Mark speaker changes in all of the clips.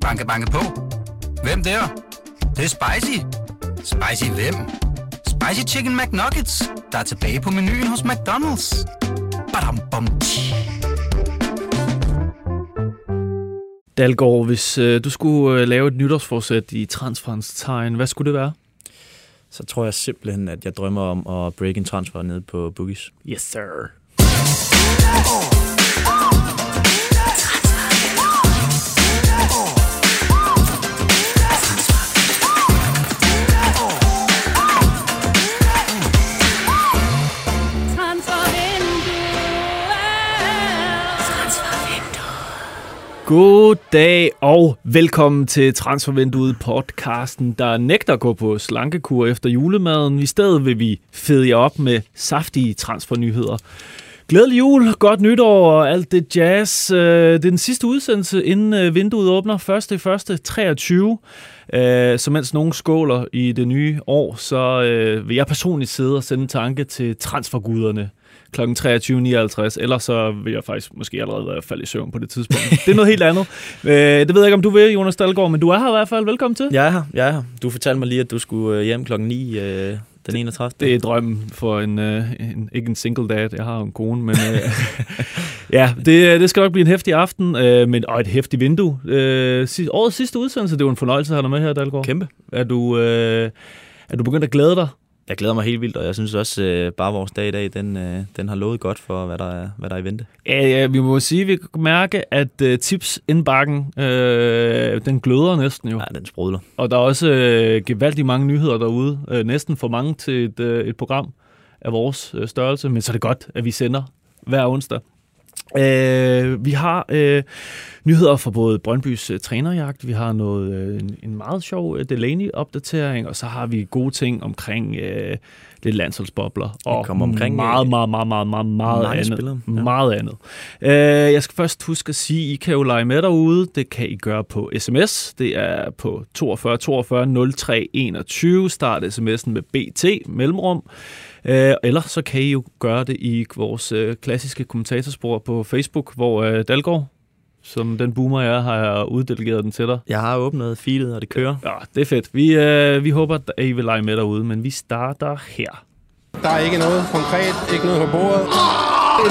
Speaker 1: Banke, banke på. Hvem der? Det, det er spicy. Spicy hvem? Spicy Chicken McNuggets, der er tilbage på menuen hos McDonald's. Badum, bom, tji.
Speaker 2: Dalgaard, hvis øh, du skulle øh, lave et nytårsforsæt i transferens tegn, hvad skulle det være?
Speaker 3: Så tror jeg simpelthen, at jeg drømmer om at break en transfer ned på Boogies.
Speaker 2: Yes, sir. God dag og velkommen til Transfervinduet podcasten, der nægter at gå på slankekur efter julemaden. I stedet vil vi fede jer op med saftige transfernyheder. Glædelig jul, godt nytår og alt det jazz. Øh, det er den sidste udsendelse, inden øh, vinduet åbner 1. 1. 23. Så mens nogen skåler i det nye år, så øh, vil jeg personligt sidde og sende en tanke til transferguderne kl. 23.59, eller så vil jeg faktisk måske allerede være faldet i søvn på det tidspunkt. Det er noget helt andet. Øh, Det ved jeg ikke, om du vil, Jonas Dahlgaard, men du er her i hvert fald. Velkommen til.
Speaker 3: Jeg er her, jeg er her. Du fortalte mig lige, at du skulle øh, hjem klokken 9 øh, den 31.
Speaker 2: Det er drømmen for en, øh, en, ikke en single dad, jeg har jo en kone, men øh, ja, det, det skal nok blive en hæftig aften, øh, men, og et hæftigt vindue. Øh, si- årets sidste udsendelse, det var en fornøjelse at have dig med her, Dalgaard.
Speaker 3: Kæmpe.
Speaker 2: Er du, øh, er du begyndt at glæde dig?
Speaker 3: Jeg glæder mig helt vildt, og jeg synes også, øh, bare vores dag i dag, den, øh, den har lovet godt for, hvad der er, hvad der er i vente.
Speaker 2: Ja, ja, vi må sige, at vi kan mærke, at øh, tipsindbakken, øh, den gløder næsten jo.
Speaker 3: Ja, den sprudler.
Speaker 2: Og der er også øh, gevaldigt mange nyheder derude. Øh, næsten for mange til et, øh, et program af vores øh, størrelse. Men så er det godt, at vi sender hver onsdag. Øh, vi har øh, nyheder fra både Brøndbys øh, trænerjagt, vi har noget øh, en, en meget sjov øh, Delaney-opdatering, og så har vi gode ting omkring øh, lidt landsholdsbobler. Og
Speaker 3: kommer omkring,
Speaker 2: meget,
Speaker 3: øh,
Speaker 2: meget, meget, meget, meget, meget
Speaker 3: mange
Speaker 2: andet.
Speaker 3: spillere, ja.
Speaker 2: Meget andet. Øh, jeg skal først huske at sige, I kan jo lege med derude. Det kan I gøre på sms. Det er på 42 42 03 21. Start sms'en med BT mellemrum. Øh, eller så kan I jo gøre det i vores øh, klassiske kommentatorspor på Facebook, hvor øh, Dalgaard, som den boomer jeg er, har jeg uddelegeret den til dig.
Speaker 3: Jeg har åbnet feedet, og det kører.
Speaker 2: Ja, det er fedt. Vi, øh, vi håber, at I vil lege med derude, men vi starter her.
Speaker 4: Der er ikke noget konkret, ikke noget på bordet.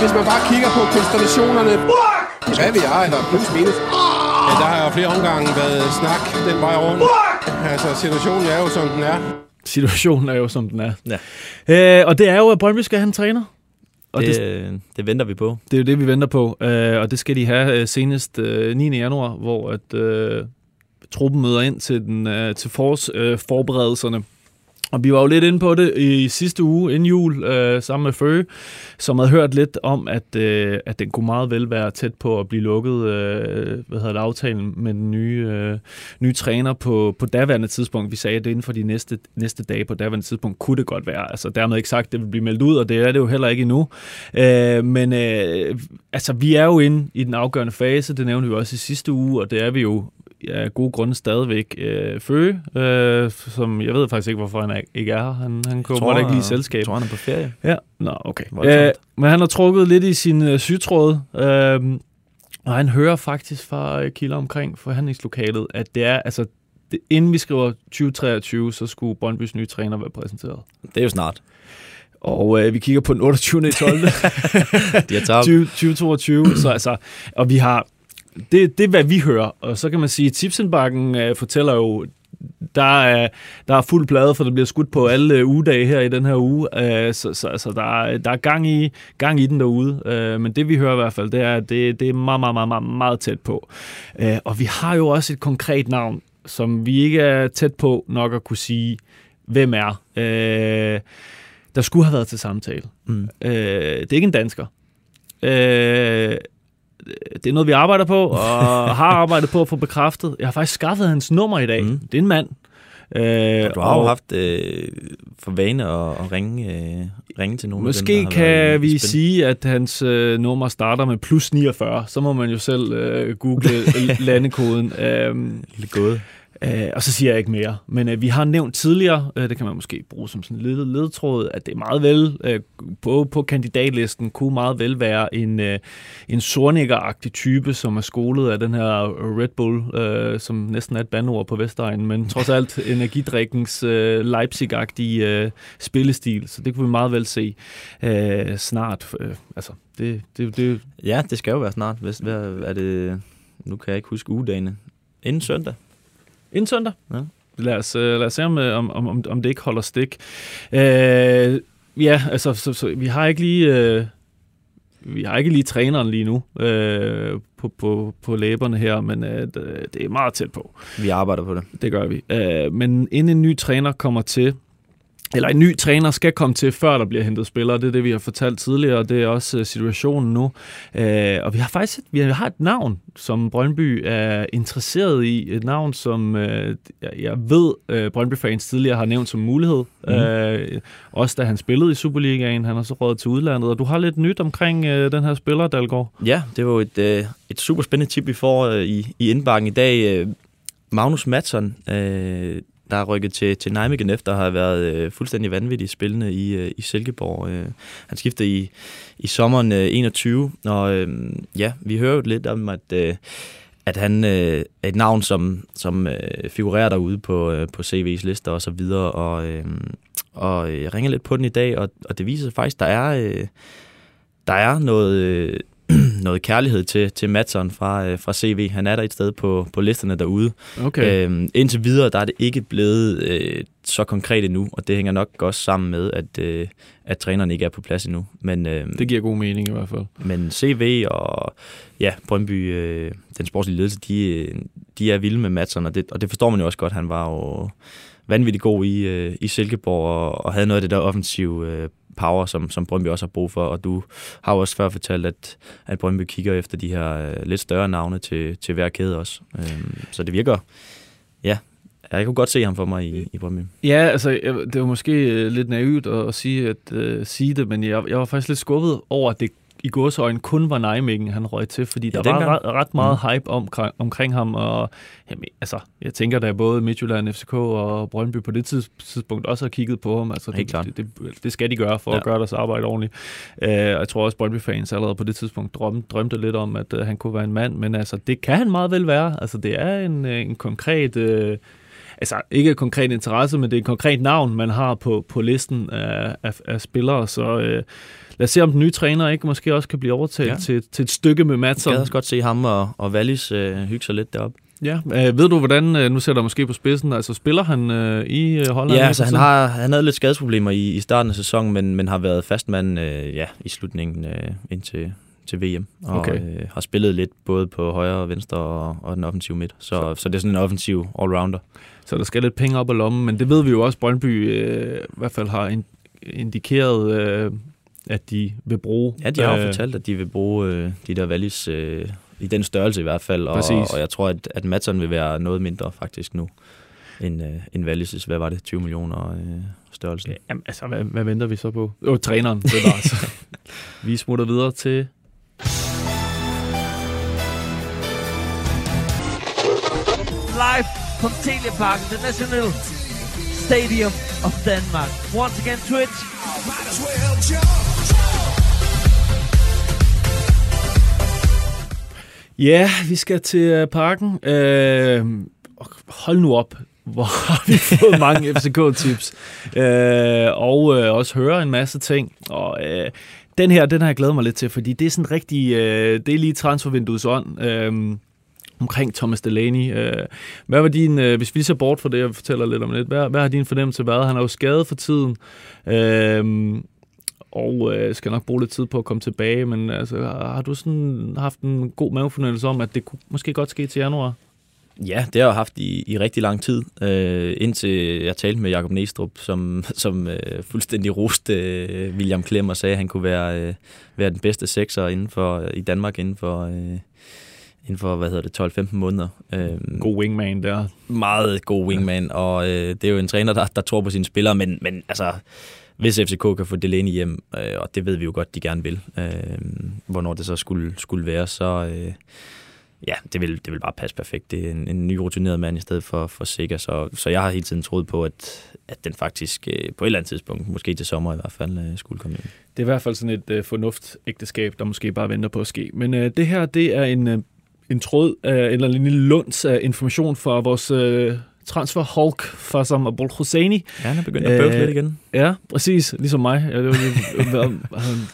Speaker 4: Hvis man bare kigger på konstellationerne, hvad vi er, eller plus minus, ja, der har jo flere omgange været snak den vej rundt. Altså, situationen er jo, som den er.
Speaker 2: Situationen er jo, som den er.
Speaker 3: Ja.
Speaker 2: Øh, og det er jo, at Brøndby skal have en træner. Og
Speaker 3: Det,
Speaker 2: det,
Speaker 3: øh, det venter vi på.
Speaker 2: det er jo det, vi venter på. Øh, og det skal de have øh, senest øh, 9. januar, hvor at, øh, truppen møder ind til, den, øh, til forårs, øh. Og vi var jo lidt inde på det i sidste uge, inden jul, øh, sammen med Føge, som havde hørt lidt om, at, øh, at den kunne meget vel være tæt på at blive lukket, øh, hvad hedder det, aftalen med den nye, øh, nye træner på, på daværende tidspunkt. Vi sagde, at det inden for de næste, næste dage på daværende tidspunkt kunne det godt være. Altså dermed ikke sagt, at det vil blive meldt ud, og det er det jo heller ikke endnu. Øh, men øh, altså, vi er jo inde i den afgørende fase, det nævnte vi også i sidste uge, og det er vi jo af gode grunde stadigvæk øh, Føge, øh, som jeg ved faktisk ikke, hvorfor han er, ikke er her. Han, han kunne
Speaker 3: Tror,
Speaker 2: ikke
Speaker 3: jeg
Speaker 2: selskab.
Speaker 3: tror, han er på ferie.
Speaker 2: Ja, nå, okay. Øh, men han har trukket lidt i sin øh, sygtråd, øh, og han hører faktisk fra øh, kilder omkring forhandlingslokalet, at det er, altså, det, inden vi skriver 2023, så skulle Brøndbys nye træner være præsenteret.
Speaker 3: Det er jo snart.
Speaker 2: Og øh, vi kigger på den 28. 12.
Speaker 3: De har tabt.
Speaker 2: 20, 2022, så altså, og vi har, det, det er hvad vi hører, og så kan man sige, at tipsindbakken øh, fortæller jo, der er, der er fuld plade, for der bliver skudt på alle øh, ugedage her i den her uge, øh, så, så altså, der, er, der er gang i, gang i den derude, øh, men det vi hører i hvert fald, det er, at det, det er meget, meget, meget, meget, meget tæt på. Øh, og vi har jo også et konkret navn, som vi ikke er tæt på nok at kunne sige, hvem er. Øh, der skulle have været til samtale.
Speaker 3: Mm.
Speaker 2: Øh, det er ikke en dansker. Øh, det er noget, vi arbejder på, og har arbejdet på at få bekræftet. Jeg har faktisk skaffet hans nummer i dag.
Speaker 3: Mm.
Speaker 2: Det er en mand. Øh,
Speaker 3: Du har jo
Speaker 2: og
Speaker 3: haft øh, for vane at, at ringe, øh, ringe til nogen dem,
Speaker 2: Måske
Speaker 3: i
Speaker 2: kan vi
Speaker 3: spil.
Speaker 2: sige, at hans øh, nummer starter med plus 49. Så må man jo selv øh, google landekoden. Øh,
Speaker 3: Lille gåde.
Speaker 2: Øh, og så siger jeg ikke mere. Men øh, vi har nævnt tidligere, øh, det kan man måske bruge som sådan en led, ledtråd, at det er meget vel, øh, på, på kandidatlisten kunne meget vel være en, øh, en sornikker type, som er skolet af den her Red Bull, øh, som næsten er et bandord på Vestegnen, men trods alt energidrikkens øh, Leipzig-agtige øh, spillestil. Så det kunne vi meget vel se øh, snart. Øh, altså, det, det, det...
Speaker 3: Ja, det skal jo være snart. Hvis, hvad, er det, nu kan jeg ikke huske ugedagene. Inden søndag.
Speaker 2: Inden søndag?
Speaker 3: Ja.
Speaker 2: Lad os, uh, lad os se, om, øh, om, om, om det ikke holder stik. Uh, ja, altså, så, så, vi har ikke lige... Uh, vi har ikke lige træneren lige nu uh, på, på, på læberne her, men uh, det er meget tæt på.
Speaker 3: Vi arbejder på det.
Speaker 2: Det gør vi. Uh, men inden en ny træner kommer til, eller en ny træner skal komme til, før der bliver hentet spillere. Det er det, vi har fortalt tidligere, og det er også situationen nu. Øh, og vi har faktisk et, vi har et navn, som Brøndby er interesseret i. Et navn, som øh, jeg ved, øh, Brøndby-fans tidligere har nævnt som mulighed. Mm. Øh, også da han spillede i Superligaen. Han har så rådet til udlandet. Og du har lidt nyt omkring øh, den her spiller, Dalgaard.
Speaker 3: Ja, det var et, øh, et super spændende tip, vi får øh, i, i indbakken i dag. Øh, Magnus Madsen, øh, der er rykket til, til Nijmegen efter har været øh, fuldstændig vanvittig spillende i, øh, i Silkeborg. Øh, han skiftede i, i sommeren øh, 21, og øh, ja, vi hører jo lidt om, at, øh, at han øh, er et navn, som, som øh, figurerer derude på, øh, på CV's lister og så videre, og, øh, og øh, jeg ringer lidt på den i dag, og, og det viser sig faktisk, der er, øh, der er noget... Øh, noget kærlighed til, til Madsen fra, øh, fra CV. Han er der et sted på, på listerne derude.
Speaker 2: Okay.
Speaker 3: Øhm, indtil videre, der er det ikke blevet øh, så konkret endnu, og det hænger nok også sammen med, at, øh, at træneren ikke er på plads endnu. Men, øh,
Speaker 2: det giver god mening i hvert fald.
Speaker 3: Men CV og ja, Brøndby, øh, den sportslige ledelse, de, de er vilde med Madsen, og det, og det forstår man jo også godt. Han var jo vanvittigt god i, øh, i Silkeborg og, og havde noget af det der offensive øh, power, som, som Brøndby også har brug for. Og du har jo også før fortalt, at, at Brøndby kigger efter de her øh, lidt større navne til, til hver kæde også. Øhm, så det virker, ja, jeg kunne godt se ham for mig i, i Brøndby.
Speaker 2: Ja, altså, det var måske øh, lidt naivt at, sige, at, uh, sige det, men jeg, jeg var faktisk lidt skuffet over, at det i godsøjne kun var Nijmegen, han røg til, fordi ja, der var ret, ret meget mm. hype om, omkring ham, og jamen, altså, jeg tænker, da både Midtjylland, FCK og Brøndby på det tidspunkt også har kigget på ham, altså,
Speaker 3: det,
Speaker 2: det, det, det skal de gøre for ja. at gøre deres arbejde ordentligt. Uh, jeg tror også, Brøndby-fans allerede på det tidspunkt drømte, drømte lidt om, at uh, han kunne være en mand, men altså, det kan han meget vel være. Altså, det er en, en konkret... Uh, altså ikke et konkret interesse, men det er et konkret navn, man har på, på listen af, af, af spillere, så øh, lad os se, om den nye træner ikke måske også kan blive overtalt ja. til, til et stykke med Madsen.
Speaker 3: Jeg kan også godt se ham og, og Wallis øh, hygge sig lidt deroppe.
Speaker 2: Ja, øh, ved du hvordan, øh, nu sætter jeg måske på spidsen, altså spiller han øh, i øh, Holland?
Speaker 3: Ja, altså han, har, han havde lidt skadesproblemer i, i starten af sæsonen, men, men har været fastmand øh, ja, i slutningen øh, indtil til VM, og okay. øh, har spillet lidt både på højre og venstre og, og den offensive midt. Så, så. så det er sådan en offensiv allrounder.
Speaker 2: Så der skal lidt penge op af lommen, men det ved vi jo også, Brøndby øh, i hvert fald har indikeret, øh, at de vil bruge.
Speaker 3: Ja, de har øh, fortalt, at de vil bruge øh, de der valis øh, i den størrelse i hvert fald, og, og jeg tror, at, at Madsen vil være noget mindre faktisk nu end, øh, end Wallis' hvad var det, 20 millioner øh, størrelsen.
Speaker 2: Jamen, altså, hvad, hvad venter vi så på? Jo, træneren, det var altså. vi smutter videre til
Speaker 5: live from Teleparken, the National Stadium of Denmark. Once again, Twitch.
Speaker 2: Ja, vi skal til uh, parken. Uh, hold nu op, hvor har vi fået mange FCK-tips. Uh, og uh, også høre en masse ting. Og uh, den her, den har jeg glædet mig lidt til, fordi det er sådan rigtig, uh, det er lige transfervinduets ånd. Uh, omkring Thomas Delaney. Øh, hvad var din, øh, hvis vi ser bort fra det, jeg fortæller lidt om lidt, hvad, hvad har din fornemmelse været? Han er jo skadet for tiden, øh, og øh, skal nok bruge lidt tid på at komme tilbage, men altså, har du sådan haft en god mavefornemmelse om, at det kunne måske godt ske til januar?
Speaker 3: Ja, det har jeg haft i, i rigtig lang tid, øh, indtil jeg talte med Jakob Næstrup, som, som øh, fuldstændig roste øh, William Klem og sagde, at han kunne være, øh, være den bedste sekser inden for, i Danmark inden for, øh, inden for, hvad hedder det, 12-15 måneder.
Speaker 2: Øhm, god wingman der.
Speaker 3: Meget god wingman, og øh, det er jo en træner, der, der tror på sine spillere, men, men altså, hvis FCK kan få Delaney hjem, øh, og det ved vi jo godt, de gerne vil, øh, hvornår det så skulle, skulle være, så, øh, ja, det vil, det vil bare passe perfekt. Det er en, en ny rutineret mand i stedet for, for Sikker, så, så jeg har hele tiden troet på, at, at den faktisk øh, på et eller andet tidspunkt, måske til sommer i hvert fald, øh, skulle komme ind.
Speaker 2: Det er i hvert fald sådan et øh, fornuftægteskab, der måske bare venter på at ske. Men øh, det her, det er en, øh, en tråd, øh, eller en lille lunds af information fra vores øh, transfer Hulk, Fassam Abul Hosseini.
Speaker 3: Ja, han er begyndt at bøvle
Speaker 2: Øh,
Speaker 3: lidt igen.
Speaker 2: Ja, præcis. Ligesom mig. Jeg, var lige,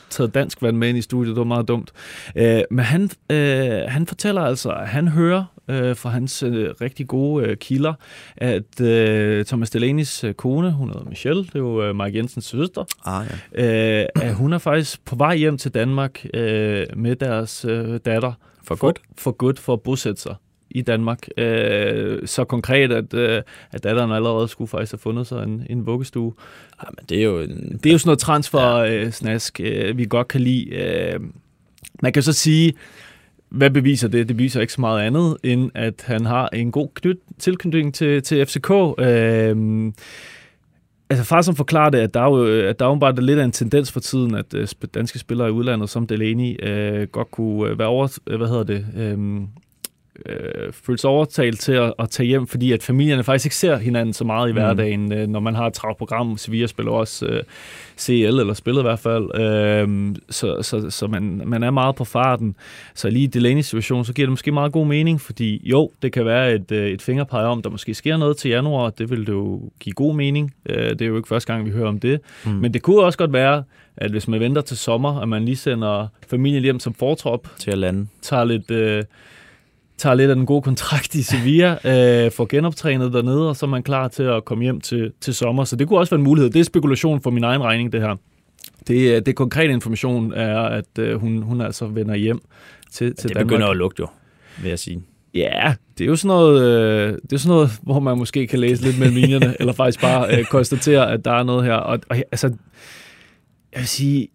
Speaker 2: taget dansk vand med ind i studiet. Det var meget dumt. Øh, men han, øh, han fortæller altså, at han hører øh, fra hans øh, rigtig gode øh, kilder, at øh, Thomas Delaney's øh, kone, hun hedder Michelle, det er jo øh, Mark Jensens søster,
Speaker 3: Ah, ja.
Speaker 2: øh, at hun er faktisk på vej hjem til Danmark øh, med deres øh, datter.
Speaker 3: For godt.
Speaker 2: For godt for at bosætte sig i Danmark. Øh, så konkret, at, øh, at datteren allerede skulle faktisk have fundet sig en, en vuggestue.
Speaker 3: Ah, men det er jo en...
Speaker 2: Det er jo sådan noget transfer-snask, øh, vi godt kan lide. Øh, man kan så sige, hvad beviser det? Det beviser ikke så meget andet, end at han har en god knyt, tilknytning til, til FCK. Øh, altså far som forklarer det, at der er jo, at der er jo bare lidt af en tendens for tiden, at øh, danske spillere i udlandet som Delaney øh, godt kunne øh, være over, øh, hvad hedder det, øh, øh, føle sig overtalt til at, at tage hjem, fordi at familierne faktisk ikke ser hinanden så meget i
Speaker 3: Mm.
Speaker 2: hverdagen, øh, når man har et travlt program. Sevilla spiller også øh, CL, eller spillet i hvert fald, øh, så, så, så man, man er meget på farten. Så lige i Delaney's situation, så giver det måske meget god mening, fordi jo, det kan være et, øh, et fingerpege om, der måske sker noget til januar, det vil det jo give god mening. Øh, det er jo ikke første gang, vi hører om det.
Speaker 3: Mm.
Speaker 2: Men det kunne også godt være, at hvis man venter til sommer, at man lige sender familien hjem som fortrop,
Speaker 3: til at lande.
Speaker 2: tager lidt, øh, tager lidt af den gode kontrakt i Sevilla, øh, får genoptrænet dernede, og så er man klar til at komme hjem til, til sommer. Så det kunne også være en mulighed. Det er spekulation for min egen regning, det her. Det, er- det konkrete information er, at øh, hun, hun altså vender hjem til, til
Speaker 3: Det
Speaker 2: Danmark.
Speaker 3: begynder at lugte jo, vil jeg sige.
Speaker 2: Ja, det er jo sådan noget, øh, det er sådan noget, hvor man måske kan læse lidt mellem linjerne, eller faktisk bare øh, konstatere, at der er noget her. Og, og altså, jeg vil sige,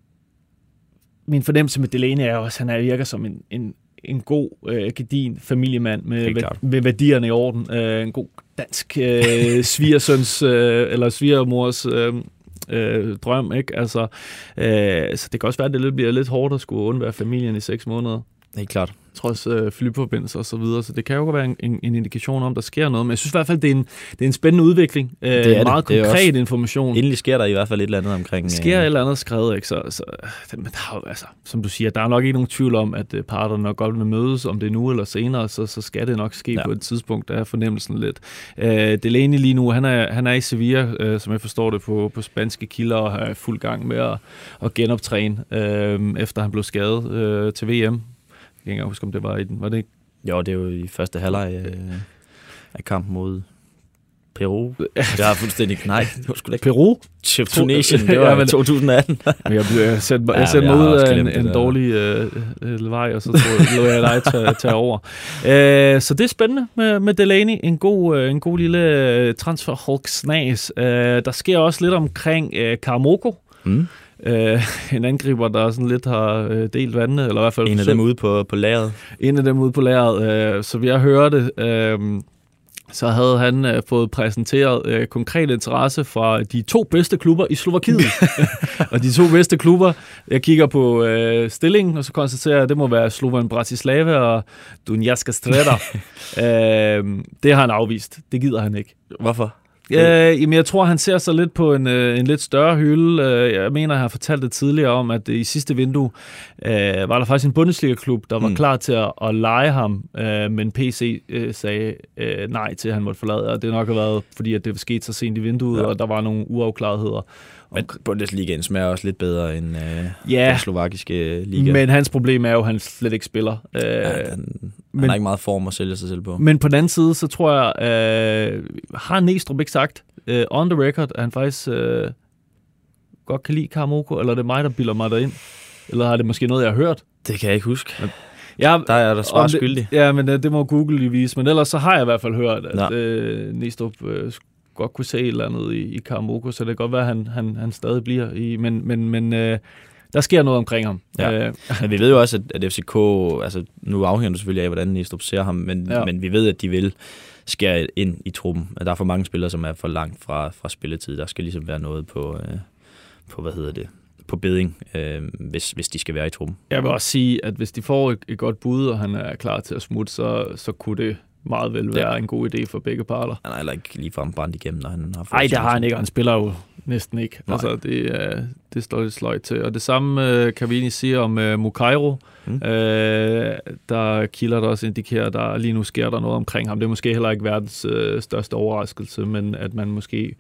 Speaker 2: min fornemmelse med Delaney er også, at han er, virker som en, en, en god, øh, gedin familiemand med, med, værdierne i orden. Øh, en god dansk øh, svigersøns, øh, eller svigermors øh, øh, drøm, ikke? Altså, øh, så det kan også være, at det lidt, bliver lidt hårdt at skulle undvære familien i seks måneder
Speaker 3: Helt klart.
Speaker 2: trods øh, flyforbindelser og så videre. Så det kan jo være en, en, en indikation om, der sker noget. Men jeg synes i hvert fald, det er en, det er en spændende udvikling. Øh,
Speaker 3: Det er det.
Speaker 2: Meget
Speaker 3: Det er
Speaker 2: konkret
Speaker 3: også-
Speaker 2: information.
Speaker 3: Endelig sker der i hvert fald et eller andet omkring...
Speaker 2: Der sker et
Speaker 3: øh,
Speaker 2: eller andet skrevet, ikke? Så, så det, men der er jo, altså, som du siger, der er nok ikke nogen tvivl om, at øh, parterne nok godt vil mødes, om det er nu eller senere, så, så skal det nok ske ja. På et tidspunkt, der er fornemmelsen lidt. Øh, Delaney lige nu, han er, han er i Sevilla, øh, som jeg forstår det, på, på spanske kilder, og er fuld gang med at, at genoptræne, øh, efter han blev skadet øh, til VM. Jeg kan ikke huske, om det var i den. Var det ikke
Speaker 3: Jo, det er jo i første halvleg øh, af kampen mod Peru. Det har fuldstændig... Nej, det var sgu da ikke...
Speaker 2: Peru?
Speaker 3: Chef Tunesien, det
Speaker 2: Ja,
Speaker 3: var
Speaker 2: men-
Speaker 3: i 2018.
Speaker 2: Men Jeg, blev, jeg sendte mig,
Speaker 3: Ja,
Speaker 2: jeg sendte
Speaker 3: jeg
Speaker 2: mig
Speaker 3: har
Speaker 2: ud af en, en dårlig øh, øh, vej, og så jeg, lå jeg dig tage, tage over. Øh, så det er spændende med, med Delaney. En god, øh, en god lille øh, transfer hulk snas. Øh, der sker også lidt omkring øh, Karamoko.
Speaker 3: Mm.
Speaker 2: Øh, en angriber, der sådan lidt har øh, delt vandene, eller i hvert fald
Speaker 3: En af dem ude på, på lageret.
Speaker 2: en af dem ude på lærret. Øh, så vi har hørt det, øh, så havde han øh, fået præsenteret øh, konkret interesse fra de to bedste klubber i Slovakiet. og de to bedste klubber, jeg kigger på øh, stillingen, og så konstaterer jeg, at det må være Slovan Bratislava og Dunjaska Streda. øh, det har han afvist. Det gider han ikke.
Speaker 3: Hvorfor?
Speaker 2: Øh, jamen, jeg tror, han ser sig lidt på en, øh, en lidt større hylde. Øh, jeg mener, jeg har fortalt det tidligere om, at i sidste vindue øh, var der faktisk en Bundesliga-klub, der var
Speaker 3: Mm.
Speaker 2: klar til at, at lege ham, øh, men PC øh, sagde øh, nej til, at han måtte forlade. Og det har nok have været, fordi at det skete så sent i vinduet, ja.
Speaker 3: Ja.
Speaker 2: og der var nogle uafklaretheder.
Speaker 3: Men Bundesligaen smager også lidt bedre end øh,
Speaker 2: Ja.
Speaker 3: den slovakiske liga.
Speaker 2: Men hans problem er jo, at han slet ikke spiller. Øh,
Speaker 3: ja, den, han
Speaker 2: men-
Speaker 3: har ikke meget form at sælge sig selv på.
Speaker 2: Men på den anden side, så tror jeg, øh, har Næstrup ikke sagt, øh, on the record, at han faktisk øh, godt kan lide Karamoko, eller er det mig, der bilder mig derind? Eller har det måske noget, jeg har hørt?
Speaker 3: Det kan jeg ikke huske.
Speaker 2: Jeg,
Speaker 3: Der er der svar
Speaker 2: det-
Speaker 3: skyldig.
Speaker 2: Ja, men øh, det må Google lige vise. Men ellers så har jeg i hvert fald hørt, at
Speaker 3: Nå.
Speaker 2: øh, Næstrup øh, godt kunne se et eller andet i, i Karamoko, så det kan godt være, at han, han, han stadig bliver i. Men, men, men øh, der sker noget omkring ham.
Speaker 3: Ja.
Speaker 2: Øh,
Speaker 3: Men vi ved jo også, at, at FCK, altså nu afhænger det selvfølgelig af, hvordan Næstrup ser ham, men,
Speaker 2: ja.
Speaker 3: men vi ved, at de vil skære ind i truppen. At der er for mange spillere, som er for langt fra, fra spilletid. Der skal ligesom være noget på, øh, på hvad hedder det, på beding, øh, hvis, hvis de skal være i truppen.
Speaker 2: Jeg vil også sige, at hvis de får et, et godt bud, og han er klar til at smutte, så, så kunne det meget vel være ja. en god idé for begge parter.
Speaker 3: Han er heller ikke ligefrem brændt igennem, når han har fået
Speaker 2: Nej, det har han ikke, han spiller jo næsten ikke.
Speaker 3: Nej.
Speaker 2: Altså, det, er, det står lidt sløjt til. Og det samme øh, kan vi egentlig sige om øh, Mukairo.
Speaker 3: Mm.
Speaker 2: Øh, der kilder der også indikerer, at der lige nu sker der noget omkring ham. Det er måske heller ikke verdens øh, største overraskelse, men at man måske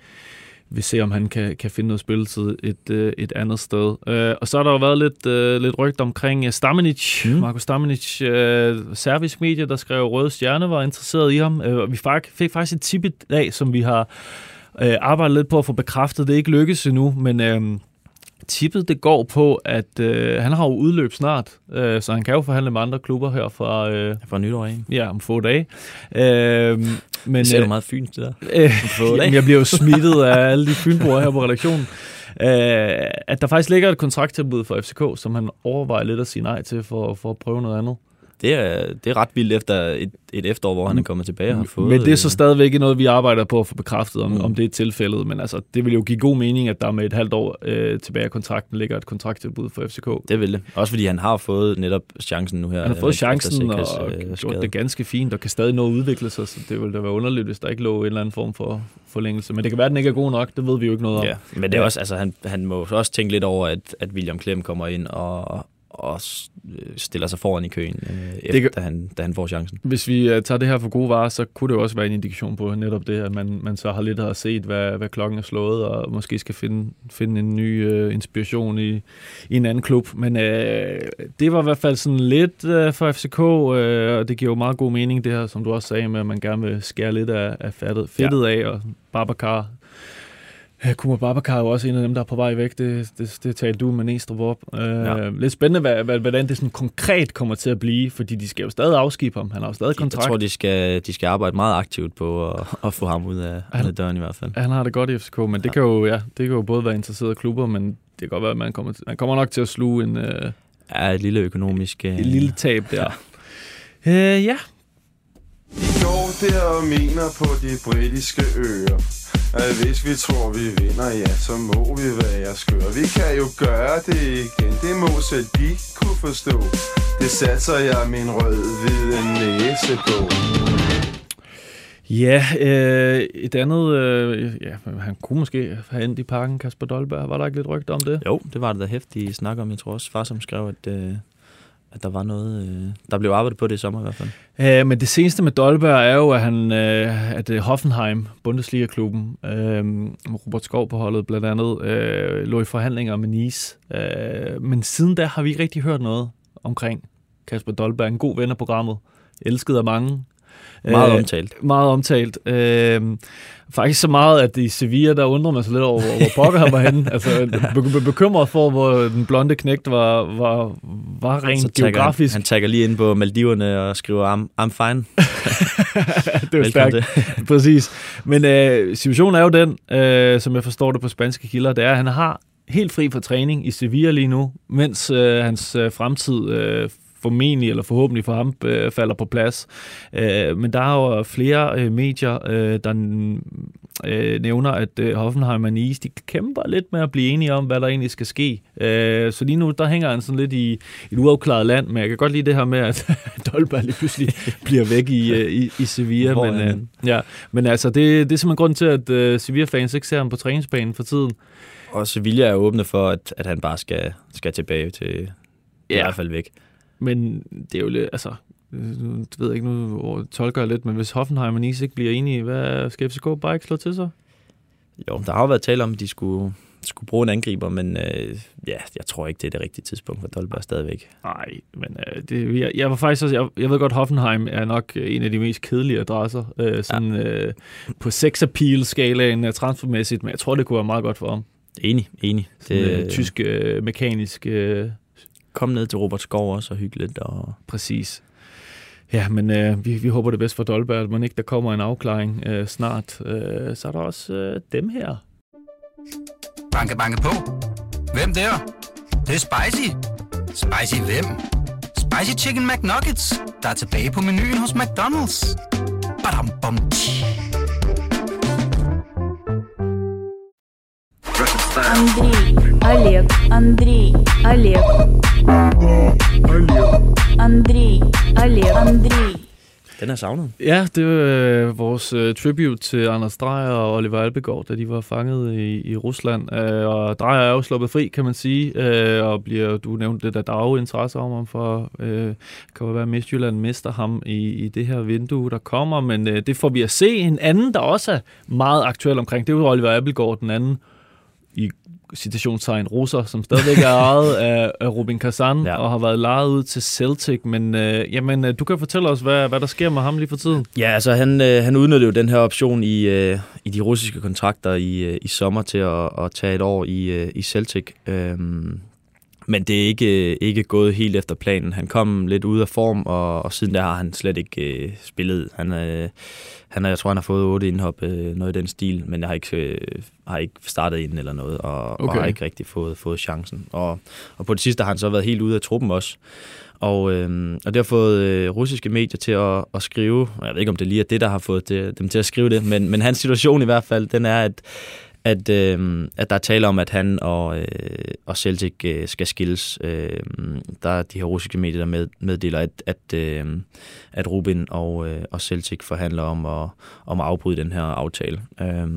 Speaker 2: vil se, om han kan, kan finde noget spilletid et, øh, et andet sted. Øh, og så har der jo været lidt, øh, lidt rygt omkring øh, Stamenic,
Speaker 3: Mm.
Speaker 2: Marco Stamenic, øh, servisk medie, der skrev Røde Stjerne, var interesseret i ham. Øh, og vi fik faktisk et tip i dag, som vi har øh, arbejdet lidt på at få bekræftet. Det er ikke lykkes endnu, men øh, tippet det går på, at øh, han har jo udløb snart, øh, så han kan jo forhandle med andre klubber her fra, øh,
Speaker 3: For nytår, ikke?
Speaker 2: ja, om få dage. Øh, men,
Speaker 3: Det ser
Speaker 2: øh,
Speaker 3: meget fynsk, det der.
Speaker 2: Øh, jamen, jeg bliver jo smittet af alle de fynboer her på redaktionen. Øh, at der faktisk ligger et kontrakttilbud for FCK, som han overvejer lidt at sige nej til for, for at prøve noget andet.
Speaker 3: Det er, det er ret vildt efter et, et efterår, hvor han er kommet tilbage og har fået...
Speaker 2: Men det er så
Speaker 3: øh,
Speaker 2: stadigvæk ikke noget, vi arbejder på at få bekræftet, om,
Speaker 3: Mm.
Speaker 2: om det er tilfældet. Men altså, det vil jo give god mening, at der med et halvt år øh, tilbage af kontrakten ligger et kontrakttilbud for FCK.
Speaker 3: Det vil det. Også fordi han har fået netop chancen nu her.
Speaker 2: Han har fået chancen
Speaker 3: Sikres,
Speaker 2: og
Speaker 3: øh,
Speaker 2: gjort det ganske fint, og kan stadig nå at udvikle sig, så det ville da være underligt, hvis der ikke lå en eller anden form for forlængelse. Men det kan være, at den ikke er god nok, det ved vi jo ikke noget om.
Speaker 3: Ja, men det er også, altså, han, han må også tænke lidt over, at, at William Klem kommer ind og, og øh, stiller sig foran i køen, øh, efter,
Speaker 2: kan-
Speaker 3: da, han, da han får chancen.
Speaker 2: Hvis vi uh, tager det her for gode varer, så kunne det jo også være en indikation på netop det, at man, man så har lidt har set, hvad, hvad klokken er slået, og måske skal finde, finde en ny uh, inspiration i, i en anden klub. Men uh, det var i hvert fald sådan lidt uh, for FCK, uh, og det giver jo meget god mening, det her, som du også sagde, med at man gerne vil skære lidt af, af fedtet, fedtet ja. af, og Babacar Kuma Babacar er jo også en af dem, der er på vej væk. Det, det, det talte du med Næstrup op. Uh,
Speaker 3: Ja.
Speaker 2: Lidt spændende, hvad, hvad, hvordan det sådan konkret kommer til at blive, fordi de skal jo stadig afskibe ham. Han har jo stadig
Speaker 3: Jeg
Speaker 2: kontrakt.
Speaker 3: tror, de skal, de skal arbejde meget aktivt på at, at få ham ud af,
Speaker 2: Han-
Speaker 3: af døren i hvert fald.
Speaker 2: Han har det godt i FCK, men det,
Speaker 3: Ja.
Speaker 2: kan jo, ja, det kan jo både være interesserede klubber, men det kan godt være, at man kommer, til, man kommer nok til at sluge en, øh,
Speaker 3: Ja, et lille økonomisk... Øh,
Speaker 2: et lille tab der. Ja. Øh, ja,
Speaker 6: De går der og mener på de britiske øer At hvis vi tror vi vinder, ja så må vi være skøre Vi kan jo gøre det igen, det må selv de kunne forstå Det satser jeg min rød-hvide næse på
Speaker 2: ja øh, et andet, øh, ja, han kunne måske have endt i parken, Kasper Dolberg. Var der ikke lidt rygter om det?
Speaker 3: Jo, det var det da hæftige snak om. Jeg tror også, far som skrev, at, øh, at der var noget... Øh, der blev arbejdet på det i sommer i hvert fald.
Speaker 2: Øh, men det seneste med Dolberg er jo, at, han, øh, at øh, Hoffenheim, Bundesliga-klubben, øh, Robert Skov på holdet blandt andet, øh, lå i forhandlinger med Nice. Øh, men siden da har vi ikke rigtig hørt noget omkring Kasper Dolberg. En god ven af programmet. Elsket af mange.
Speaker 3: Meget
Speaker 2: Øh,
Speaker 3: omtalt.
Speaker 2: Meget omtalt. Øh, faktisk så meget, at i Sevilla, der undrer man sig lidt over, hvor, pokker han var henne. Altså, be- be- bekymret for, hvor den blonde knægt var, var, var rent
Speaker 3: Så
Speaker 2: geografisk.
Speaker 3: Han, han tagger lige ind på Maldiverne og skriver, I'm, I'm fine.
Speaker 2: det var stærkt.
Speaker 3: til.
Speaker 2: Præcis. Men øh, situationen er jo den, øh, som jeg forstår det på spanske kilder, det er, at han har helt fri for træning i Sevilla lige nu, mens øh, hans øh, fremtid øh, formentlig eller forhåbentlig for ham øh, falder på plads. Øh, men der er jo flere øh, medier, øh, der øh, nævner, at øh, Hoffenheim og Nice, de kæmper lidt med at blive enige om, hvad der egentlig skal ske. Øh, så lige nu, der hænger han sådan lidt i et uafklaret land, men jeg kan godt lide det her med, at Dolberg lige pludselig bliver væk i, øh, i, i Sevilla.
Speaker 3: Hvor
Speaker 2: Men, øh, ja, men altså, det, det er simpelthen grund til, at øh, Sevilla-fans ikke ser ham på træningsbanen for tiden.
Speaker 3: Og Sevilla er åbne for, at, at han bare skal, skal tilbage til... Ja. I hvert fald væk.
Speaker 2: Men det er jo lidt, altså, øh, nu ved jeg ikke, nu tolker jeg lidt, men hvis Hoffenheim og Nice ikke bliver enige, hvad skal FCK bare ikke slå til sig?
Speaker 3: Jo, der har jo været tale om, at de skulle, skulle bruge en angriber, men øh, ja, jeg tror ikke, det er det rigtige tidspunkt for Dolberg stadigvæk.
Speaker 2: Nej, men øh, det, jeg, jeg var faktisk også, jeg, jeg ved godt, Hoffenheim er nok en af de mest kedelige adresser, øh, sådan ja. øh, på sex appeal skalaen øh, transfermæssigt, men jeg tror, det kunne være meget godt for ham.
Speaker 3: Enig, enig.
Speaker 2: Det,
Speaker 3: Det,
Speaker 2: øh, tysk øh, mekanisk, øh,
Speaker 3: komme ned til Robert Skov også og hygge lidt. Og...
Speaker 2: Præcis. Ja, men øh, vi, vi håber det bedst for Dolberg, men ikke der kommer en afklaring øh, snart. Øh, så er der også øh, dem her.
Speaker 1: Banke, banke på. Hvem der? Det, det er spicy. Spicy hvem? Spicy Chicken McNuggets, der er tilbage på menuen hos McDonald's. Badum, bom, tji.
Speaker 7: André. Олег, Андрей, Олег. Андрей, Олег, Андрей.
Speaker 3: Den er savnet.
Speaker 2: Ja, det var øh, vores øh, tribute til Anders Dreyer og Oliver Albegaard, da de var fanget i, i Rusland. Øh, og Dreyer er jo sluppet fri, kan man sige, øh, og bliver, du nævnte det, der der er jo interesse om ham for, øh, kan jo være, at Midtjylland mister ham i, i det her vindue, der kommer, men øh, det får vi at se. En anden, der også er meget aktuel omkring, det er jo Oliver Albegaard, den anden i citationstegn russer, som stadigvæk er ejet af, af Robin Kazan Ja. og har været lejet ud til Celtic. Men øh, jamen, øh, du kan fortælle os, hvad, hvad der sker med ham lige for tiden.
Speaker 3: Ja, altså han, øh, han udnyttede jo den her option i, øh, i de russiske kontrakter i, øh, i sommer til at, at tage et år i, øh, i Celtic. Øhm, men det er ikke, ikke gået helt efter planen. Han kom lidt ud af form, og, og siden der har han slet ikke øh, spillet. Han, øh, han, jeg tror, han har fået otte indhop, øh, noget i den stil, men jeg har ikke, øh, har ikke startet inden eller noget, og, okay. og har ikke rigtig fået, fået chancen. Og, og på det sidste har han så været helt ude af truppen også. Og, øh, og det har fået øh, russiske medier til at, at skrive, jeg ved ikke om det lige er det, der har fået det, dem til at skrive det, men, men hans situation i hvert fald, den er, at, at, øh, at der er tale om, at han og, øh, og Celtic øh, skal skilles. Øh, der er de her russiske medier, der med, meddeler, at, at, øh, at Rubin og, øh, og Celtic forhandler om at, om at afbryde den her aftale. Øh,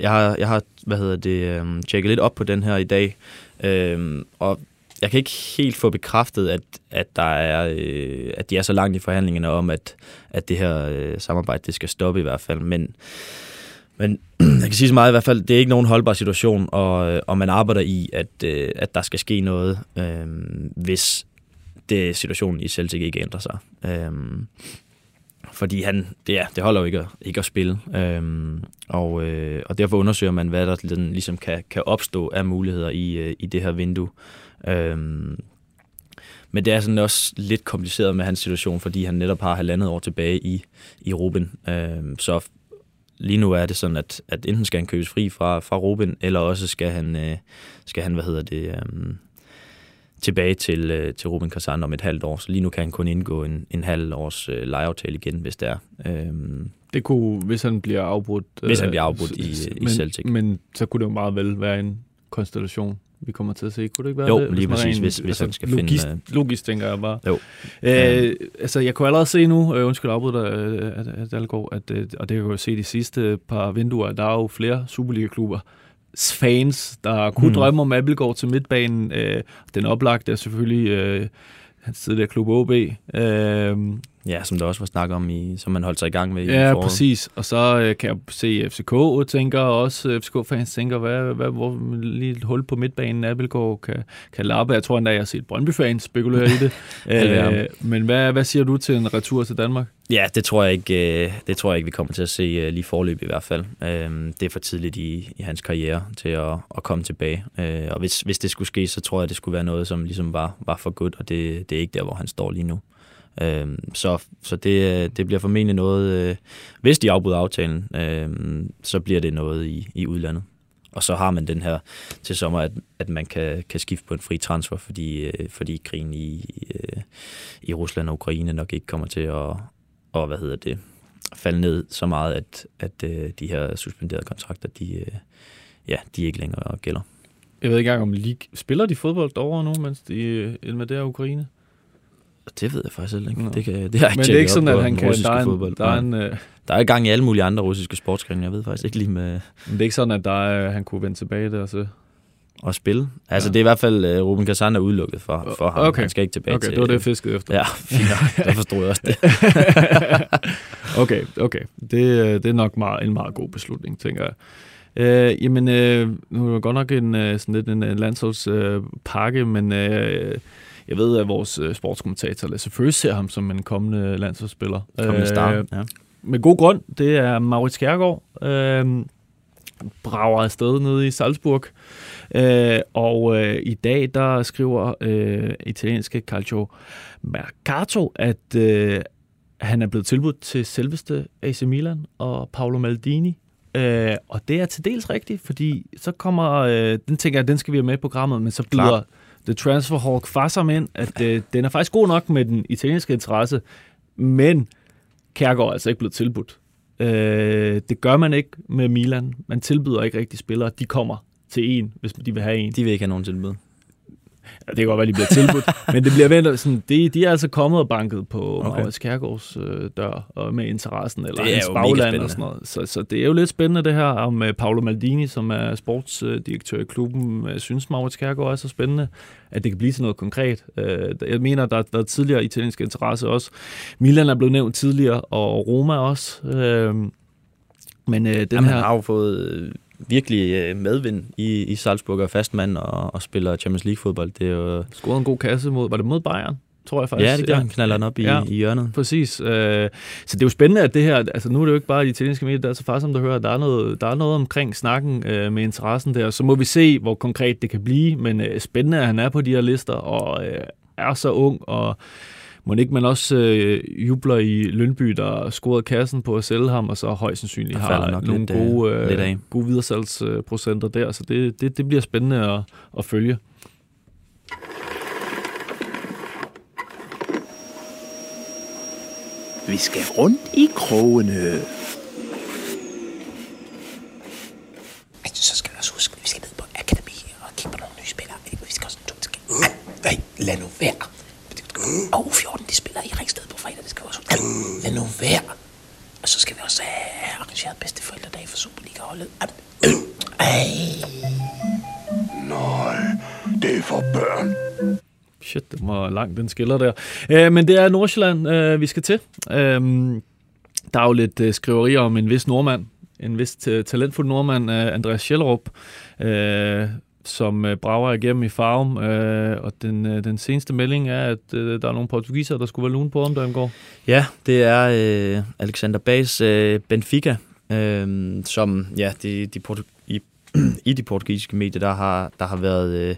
Speaker 3: jeg har, jeg har hvad hedder det, øh, tjekket lidt op på den her i dag, øh, og jeg kan ikke helt få bekræftet, at, at, der er, øh, at de er så langt i forhandlingerne om, at, at det her øh, samarbejde det skal stoppe i hvert fald. Men, men jeg kan sige så meget i hvert fald, det er ikke nogen holdbar situation, og, øh, og man arbejder i, at, øh, at der skal ske noget, øh, hvis det, situationen i Celtic ikke ændrer sig. Øh, fordi han, det, ja, det holder jo ikke at, ikke at spille. Øhm, og, øh, og derfor undersøger man, hvad der sådan ligesom kan, kan opstå af muligheder i, øh, i det her vindue. Øhm, men det er sådan også lidt kompliceret med hans situation, fordi han netop har halvandet år tilbage i, i Ruben. Øhm, så lige nu er det sådan, at, at enten skal han købes fri fra, fra Ruben, eller også skal han, øh, skal han hvad hedder det, øhm, tilbage til, øh, til Ruben Kazan om et halvt år. Så lige nu kan han kun indgå en, en halv års øh, lejeaftale igen, hvis det er. Øhm,
Speaker 2: Det kunne, hvis han bliver afbrudt...
Speaker 3: Hvis han
Speaker 2: øh,
Speaker 3: bliver afbrudt i-
Speaker 2: s-
Speaker 3: i
Speaker 2: men,
Speaker 3: Celtic.
Speaker 2: Men så kunne det jo meget vel være en konstellation, vi kommer til at se. Kunne det ikke være
Speaker 3: Jo,
Speaker 2: det?
Speaker 3: lige
Speaker 2: man
Speaker 3: præcis,
Speaker 2: rent-
Speaker 3: hvis- hvis han skal
Speaker 2: logist,
Speaker 3: finde,
Speaker 2: Logisk, tænker jeg bare.
Speaker 3: Jo.
Speaker 2: Øh, altså, jeg kunne allerede se nu, øh, undskyld afbryder dig, øh, at, at Dalgaard, at, øh, og det kan jeg jo se de sidste par vinduer, der er jo flere Superliga-klubber, fans, der kunne
Speaker 3: Mm.
Speaker 2: mm. drømme om Abelgaard til midtbanen. Øh, den oplagte er selvfølgelig øh, hans tidligere klub OB. Øh,
Speaker 3: ja, som der også var snak om, i, som man holdt sig i gang med i
Speaker 2: Ja,
Speaker 3: foråret.
Speaker 2: præcis. Og så øh, kan jeg se FCK tænker også, øh, FCK-fans tænker, hvad, hvad, hvor lige et hul på midtbanen Abelgaard kan, kan lappe. Jeg tror endda, jeg har set Brøndby-fans spekulere i det. Øh, men hvad, hvad siger du til en retur til Danmark?
Speaker 3: Ja, det tror jeg ikke, øh, det tror jeg ikke vi kommer til at se øh, lige forløb i hvert fald. Det er for tidligt i, i hans karriere til at, at komme tilbage. Og hvis, hvis det skulle ske, så tror jeg, det skulle være noget, som ligesom var, var for godt, og det, det er ikke der, hvor han står lige nu. Øhm, Så, så det, øh, det bliver formentlig noget, øh, hvis de afbryder aftalen, øh, så bliver det noget i, i udlandet. Og så har man den her til sommer, at, at man kan, kan skifte på en fri transfer, fordi, øh, fordi krigen i, øh, i Rusland og Ukraine nok ikke kommer til at, og hvad hedder det, falde ned så meget, at, at øh, de her suspenderede kontrakter, de, øh, ja, de ikke længere gælder.
Speaker 2: Jeg ved ikke engang, om League spiller de fodbold derovre nu, mens de øh, invaderer Ukraine?
Speaker 3: Det ved jeg faktisk heller ikke.
Speaker 2: Nå.
Speaker 3: Det, kan, det har jeg
Speaker 2: Men det er ikke sådan, at han kan... Der er, en,
Speaker 3: fodbold.
Speaker 2: der, er en, øh,
Speaker 3: der er gang i alle mulige andre russiske sportsgrene. Jeg ved faktisk ikke lige med
Speaker 2: men det er ikke sådan, at der er, han kunne vende tilbage der. Så.
Speaker 3: at spille. Altså,
Speaker 2: Ja.
Speaker 3: det er i hvert fald, uh, Ruben Kazan er udelukket for, for ham.
Speaker 2: Okay.
Speaker 3: Han skal ikke tilbage
Speaker 2: Okay,
Speaker 3: til...
Speaker 2: det var det, jeg fiskede efter.
Speaker 3: Ja, fint. Der forstod jeg også det.
Speaker 2: okay, okay. Det, øh, det er nok meget, en meget god beslutning, tænker jeg. Øh, jamen, øh, nu er det godt nok en, sådan lidt en landsholdspakke, øh, pakke, men øh, jeg ved, at vores øh, sportskommentator Lasse Føs ser ham som en kommende landsholdsspiller.
Speaker 3: Kommende start.
Speaker 2: Øh,
Speaker 3: Ja.
Speaker 2: med god grund. Det er Maurits Kjærgaard. Øh, brager afsted nede i Salzburg. Øh, og øh, i dag, der skriver øh, italienske Calcio Mercato, at øh, han er blevet tilbudt til selveste AC Milan og Paolo Maldini. Øh, og det er til dels rigtigt, fordi så kommer, øh, den tænker jeg, den skal vi have med i programmet, men så byder. The Transfer Hawk Fassam ind, at øh, den er faktisk god nok med den italienske interesse, men Kærgaard er altså ikke blevet tilbudt. Øh, det gør man ikke med Milan. Man tilbyder ikke rigtig spillere. De kommer til en, hvis de vil have en.
Speaker 3: De vil ikke have nogen tilbud.
Speaker 2: Ja, det kan godt være, de bliver tilbudt, men det bliver vendt sådan, de, de er altså kommet og banket på okay. Maurits Kærgaards øh, dør og med interessen, eller
Speaker 3: Det
Speaker 2: hans bagland og sådan noget. Så, så det er jo lidt spændende det her, om øh, Paolo Maldini, som er sportsdirektør i klubben, øh, synes Maurits Kærgaard er så spændende, at det kan blive til noget konkret. Øh, jeg mener, der har været tidligere italiensk interesse også. Milan er blevet nævnt tidligere, og Roma også. Øh, men øh, den
Speaker 3: Jamen,
Speaker 2: her...
Speaker 3: han har jo fået virkelig øh, medvind i, i Salzburg og fastmand og, og spiller Champions League fodbold. Det er jo,
Speaker 2: scoret en god kasse mod, var det mod Bayern, tror jeg faktisk.
Speaker 3: ja, det gør han. Knaller den op i,
Speaker 2: Ja.
Speaker 3: i hjørnet.
Speaker 2: Præcis. Øh, så det er jo spændende, at det her, altså nu er det jo ikke bare de italienske medier, der er så faktisk, som du hører, der er noget, der er noget omkring snakken øh, med interessen der. Så må vi se, hvor konkret det kan blive, men øh, spændende, at han er på de her lister og øh, er så ung, og må ikke man også øh, jubler i Lønby, der scorede kassen på at sælge ham, og så højst sandsynligt har
Speaker 3: nok
Speaker 2: nogle
Speaker 3: lidt, øh,
Speaker 2: gode,
Speaker 3: lidt
Speaker 2: øh,
Speaker 3: af.
Speaker 2: gode videresalgsprocenter der, så det, det, det bliver spændende at, at følge.
Speaker 8: Vi skal rundt i krogene.
Speaker 9: Altså, så skal vi også huske, at vi skal ned på akademi og kigge på nogle nye spillere. Vi skal også en tur til Nej, lad nu være. Og U14, de spiller i Ringsted på fredag, det skal vi også huske. Lad nu være. Og så skal vi også have arrangeret bedste forældredag for Superliga-holdet. Ej.
Speaker 8: Nej, det er for børn.
Speaker 2: Shit, det var langt, den skiller der. Øh, men det er Nordsjælland, øh, vi skal til. Øh, der er jo lidt øh, skriverier om en vis nordmand, en vis talentfuld nordmand, øh, Andreas Schellerup, øh, som øh, brager igennem i farven. Øh, og den, øh, den seneste melding er, at øh, der er nogle portugiser, der skulle være lune på om der går.
Speaker 3: Ja, det er øh, Alexander Bays øh, Benfica, øh, som ja, de, de portu- i, i de portugisiske medier, der har, der har været øh,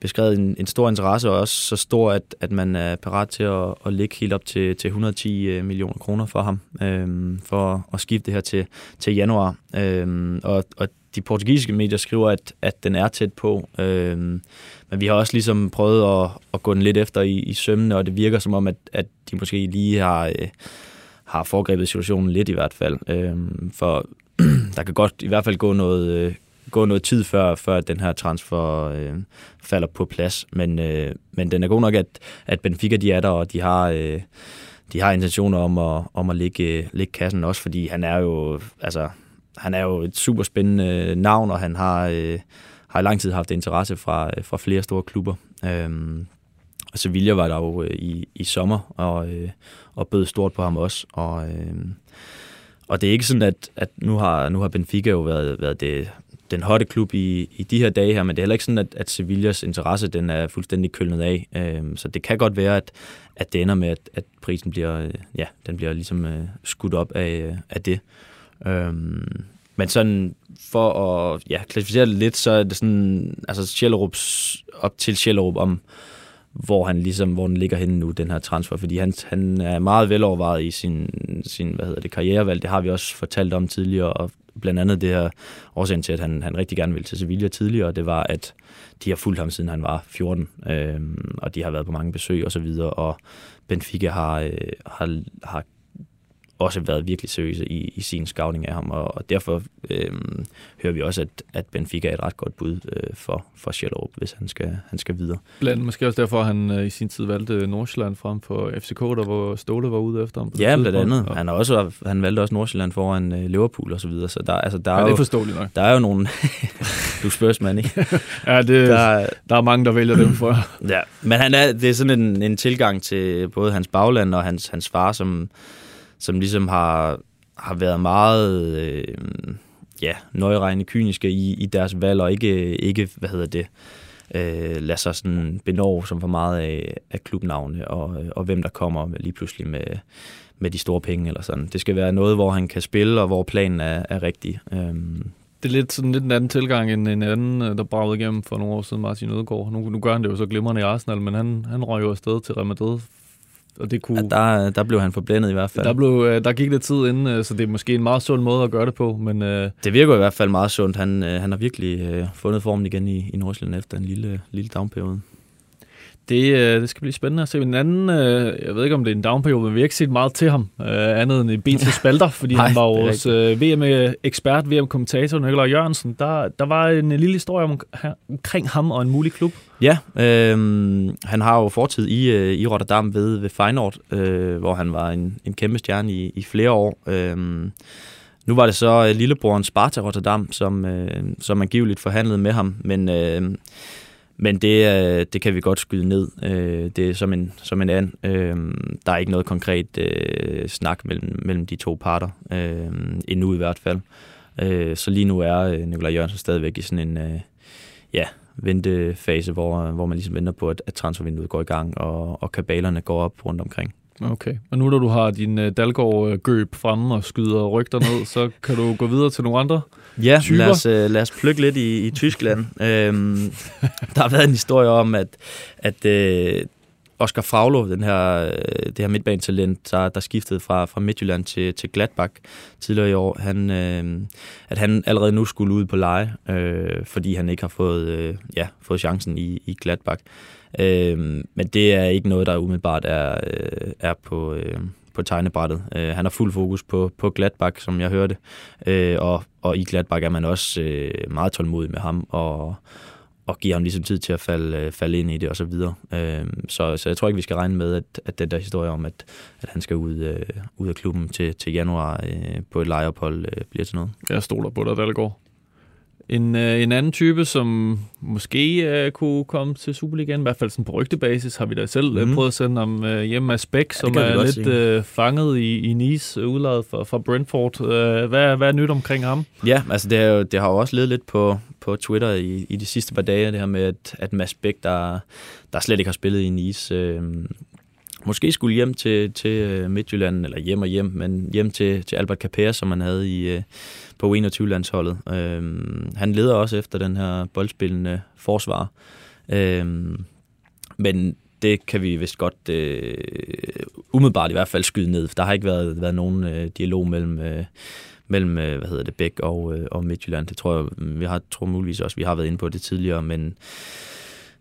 Speaker 3: beskrevet en, en stor interesse, og også så stor, at, at man er parat til at, at lægge helt op til, til 110 øh, millioner kroner for ham, øh, for at skifte det her til, til januar. Øh, og, og de portugisiske medier skriver, at, at den er tæt på, øh, men vi har også ligesom prøvet at, at gå den lidt efter i, i sømmene, og det virker som om, at, at de måske lige har, øh, har foregrebet situationen lidt i hvert fald. Øh, for der kan godt i hvert fald gå noget, øh, gå noget tid før, før den her transfer øh, falder på plads. Men, øh, men den er god nok, at, at Benfica de er der, og de har... Øh, de har intentioner om at, om at lægge, øh, lægge kassen også, fordi han er jo, altså, han er jo et super spændende øh, navn, og han har, øh, har i lang tid haft interesse fra, øh, fra flere store klubber. Øhm, og Sevilla var der jo øh, i, i sommer, og, øh, og bød stort på ham også. Og, øh, og det er ikke sådan, at, at nu, har, nu har Benfica jo været, været det, den hotte klub i, i de her dage her, men det er heller ikke sådan, at, at Sevillas interesse den er fuldstændig kølnet af. Øhm, så det kan godt være, at, at det ender med, at, at prisen bliver, øh, ja, den bliver ligesom øh, skudt op af, af det. Øhm, men sådan for at ja, klassificere det lidt, så er det sådan, altså Sjællerups, op til Sjællerup om, hvor han ligesom, hvor den ligger henne nu, den her transfer, fordi han, han er meget velovervejet i sin, sin hvad hedder det, karrierevalg. Det har vi også fortalt om tidligere, og blandt andet det her årsagen til, at han, han rigtig gerne ville til Sevilla tidligere, det var, at de har fulgt ham, siden han var 14, øh, og de har været på mange besøg og så videre, og Benfica har, øh, har, har også været virkelig seriøse i, i sin scouting af ham, og, og derfor øh, hører vi også, at, at Benfica er et ret godt bud øh, for, for Schellerup, hvis han skal, han skal videre.
Speaker 2: Blandt måske også derfor, han øh, i sin tid valgte Nordsjælland frem for FCK, der hvor Ståle var ude efter ham.
Speaker 3: Ja, blandt andet.
Speaker 2: Og-
Speaker 3: Han, har også, han valgte også Nordsjælland foran øh, Liverpool og så videre, så der, altså, der,
Speaker 2: Ja,
Speaker 3: er,
Speaker 2: det er forståeligt nok.
Speaker 3: der er jo nogle... du er spørgsmål, ikke?
Speaker 2: Ja, det, der,
Speaker 3: Der,
Speaker 2: der er mange, der vælger dem for.
Speaker 3: Ja, men han er, det er sådan en, en tilgang til både hans bagland og hans, hans far, som, som ligesom har, har været meget øh, ja, nøjeregnende kyniske i, i deres valg, og ikke, ikke hvad hedder det, øh, lade sig sådan benove som for meget af, af klubnavne, og, øh, og hvem der kommer lige pludselig med, med de store penge eller sådan. Det skal være noget, hvor han kan spille, og hvor planen er, er rigtig. Øhm,
Speaker 2: Det er lidt, sådan lidt en anden tilgang end en anden, øh, der bragede igennem for nogle år siden, Martin Ødegaard. Nu, nu gør han det jo så glimrende i Arsenal, men han, han røg jo afsted til Real Madrid. Og det kunne,
Speaker 3: at der, der blev han forblændet i hvert fald.
Speaker 2: der, blev, øh, der gik lidt tid inden, øh, så det er måske en meget sund måde at gøre det på. Men øh,
Speaker 3: Det virker i hvert fald meget sundt. Han, han har virkelig øh, fundet formen igen i, i Nordsjælland efter en lille, lille downperiode.
Speaker 2: Det, øh, det skal blive spændende at se. En anden, øh, jeg ved ikke om det er en downperiode, men vi har ikke set meget til ham, øh, andet end i BT Spalter, fordi
Speaker 3: Nej,
Speaker 2: han var vores øh, VM-ekspert, VM-kommentator, Nikolaj Jørgensen. Der, der var en lille historie om, omkring ham og en mulig klub.
Speaker 3: Ja, øh, han har jo fortid i, øh, i Rotterdam ved, ved Feyenoord, øh, hvor han var en, en kæmpe stjerne i, i flere år. Øh, nu var det så øh, lillebroren Sparta Rotterdam, som, øh, som angiveligt forhandlede med ham, men, øh, men det, øh, det kan vi godt skyde ned. Øh, det er som en, som en and. Øh, der er ikke noget konkret øh, snak mellem, mellem de to parter, øh, endnu i hvert fald. Øh, så lige nu er øh, Nikolaj Jørgensen stadigvæk i sådan en øh, ja, ventefase, hvor, hvor man ligesom venter på, at, at transfervinduet går i gang, og, og kabalerne går op rundt omkring.
Speaker 2: Okay. Og nu når du har din uh, Dalgaard-gøb fremme og skyder rygter ned, så kan du gå videre til nogle andre
Speaker 3: Ja,
Speaker 2: typer.
Speaker 3: lad os, uh, lad os plukke lidt i, i Tyskland. øhm, der har været en historie om, at, at uh, Oscar Fraulo, den her, øh, det her midtbanetalent, der, der skiftede fra, fra Midtjylland til, til Gladbach tidligere i år, han, øh, at han allerede nu skulle ud på leje, øh, fordi han ikke har fået, øh, ja, fået chancen i, i Gladbach. Øh, men det er ikke noget, der umiddelbart er, øh, er på, øh, på tegnebrættet. Øh, han har fuld fokus på, på Gladbach, som jeg hørte, øh, og, og i Gladbach er man også øh, meget tålmodig med ham, og, og giver ham ligesom tid til at falde, øh, falde ind i det og så videre. Øh, så, så jeg tror ikke, vi skal regne med, at, at den der historie om, at, at han skal ud, øh, ud af klubben til, til januar øh, på et lejeophold, øh, bliver til noget.
Speaker 2: Jeg stoler på dig, Dalgaard. En, øh, en anden type, som måske øh, kunne komme til Superligaen, i hvert fald sådan på rygtebasis, har vi da selv mm. Prøvet at sende ham øh, hjem af Spæk,
Speaker 3: Ja,
Speaker 2: som er lidt øh, fanget i, i Nice, øh, udladet fra, fra Brentford. Øh, hvad, hvad er nyt omkring ham?
Speaker 3: Ja, altså det, er jo, det har jo også ledet lidt på, på Twitter i, i de sidste par dage, det her med, at, at Mads Bæk, der, der slet ikke har spillet i Nice, øh, måske skulle hjem til, til øh, Midtjylland, eller hjem og hjem, men hjem til, til Albert Capere, som han havde i, øh, på 21-landsholdet. Øhm, han leder også efter den her boldspillende forsvar. Øhm, men det kan vi vist godt øh, umiddelbart i hvert fald skyde ned. Der har ikke været, været nogen øh, dialog mellem, øh, mellem øh, hvad hedder det, Bæk og, øh, og Midtjylland. Det tror jeg, vi har, tror muligvis også, vi har været inde på det tidligere, men,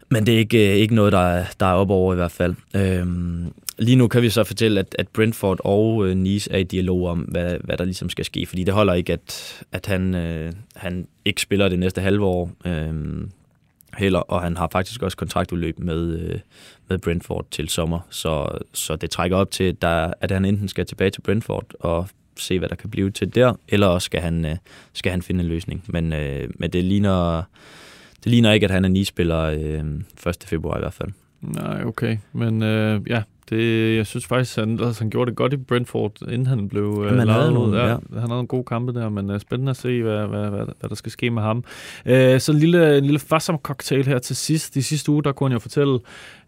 Speaker 3: men det er ikke, øh, ikke noget, der er, der er op over i hvert fald. Øhm, lige nu kan vi så fortælle, at, at Brentford og øh, Nice er i dialog om, hvad, hvad der ligesom skal ske, fordi det holder ikke, at, at han, øh, han ikke spiller det næste halve år. Øh, heller, og han har faktisk også kontraktudløb med, øh, med Brentford til sommer, så, så det trækker op til, at, der, at han enten skal tilbage til Brentford og se, hvad der kan blive til der, eller også skal han, øh, skal han finde en løsning. Men, øh, men det ligner det ligner ikke, at han er nispiller øh, 1. februar i hvert fald.
Speaker 2: Nej, okay. Men øh, ja, det, jeg synes faktisk, han, altså, han gjorde det godt i Brentford, inden han blev øh,
Speaker 3: Jamen, han
Speaker 2: lejet ud. Ja,
Speaker 3: ja.
Speaker 2: Han havde en god kampe der, men øh, spændende at se, hvad, hvad, hvad, hvad der skal ske med ham. Øh, så en lille, en lille fassam cocktail her til sidst. De sidste uge, der kunne jeg jo fortælle,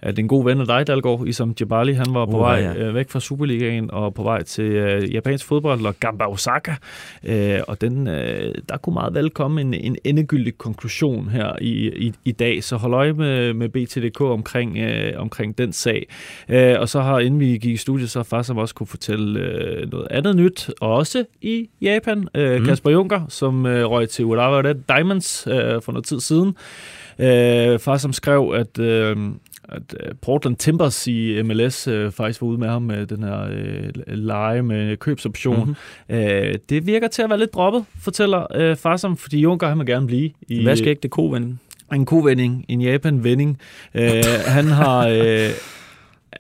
Speaker 2: at en god ven af dig, Dalgaard, Isam Jabali, han var på
Speaker 3: Uh,
Speaker 2: vej
Speaker 3: ja.
Speaker 2: øh, væk fra Superligaen og på vej til øh, japansk fodbold og Gamba Osaka. Øh, og den, øh, der kunne meget vel komme en, en endegyldig konklusion her i, i, i dag. Så hold øje med, med BTDK omkring, øh, omkring den sag. Øh, og så har, inden vi gik i studiet, så har Farsam også kunne fortælle øh, noget andet nyt, også i Japan. Øh,
Speaker 3: Mm.
Speaker 2: Kasper Junker, som øh, røg til Urawa Diamonds øh, for noget tid siden. Øh, Farsam skrev, at... Øh, at øh, Portland Timbers i MLS øh, faktisk var ude med ham med den her øh, leje med købsoption. Mm-hmm. Øh, det virker til at være lidt droppet, fortæller øh, Farsam, fordi Junker han vil gerne blive i
Speaker 3: Hvad skal ikke det koven?
Speaker 2: en kovending, en Japan-vending. Øh, han har... Øh,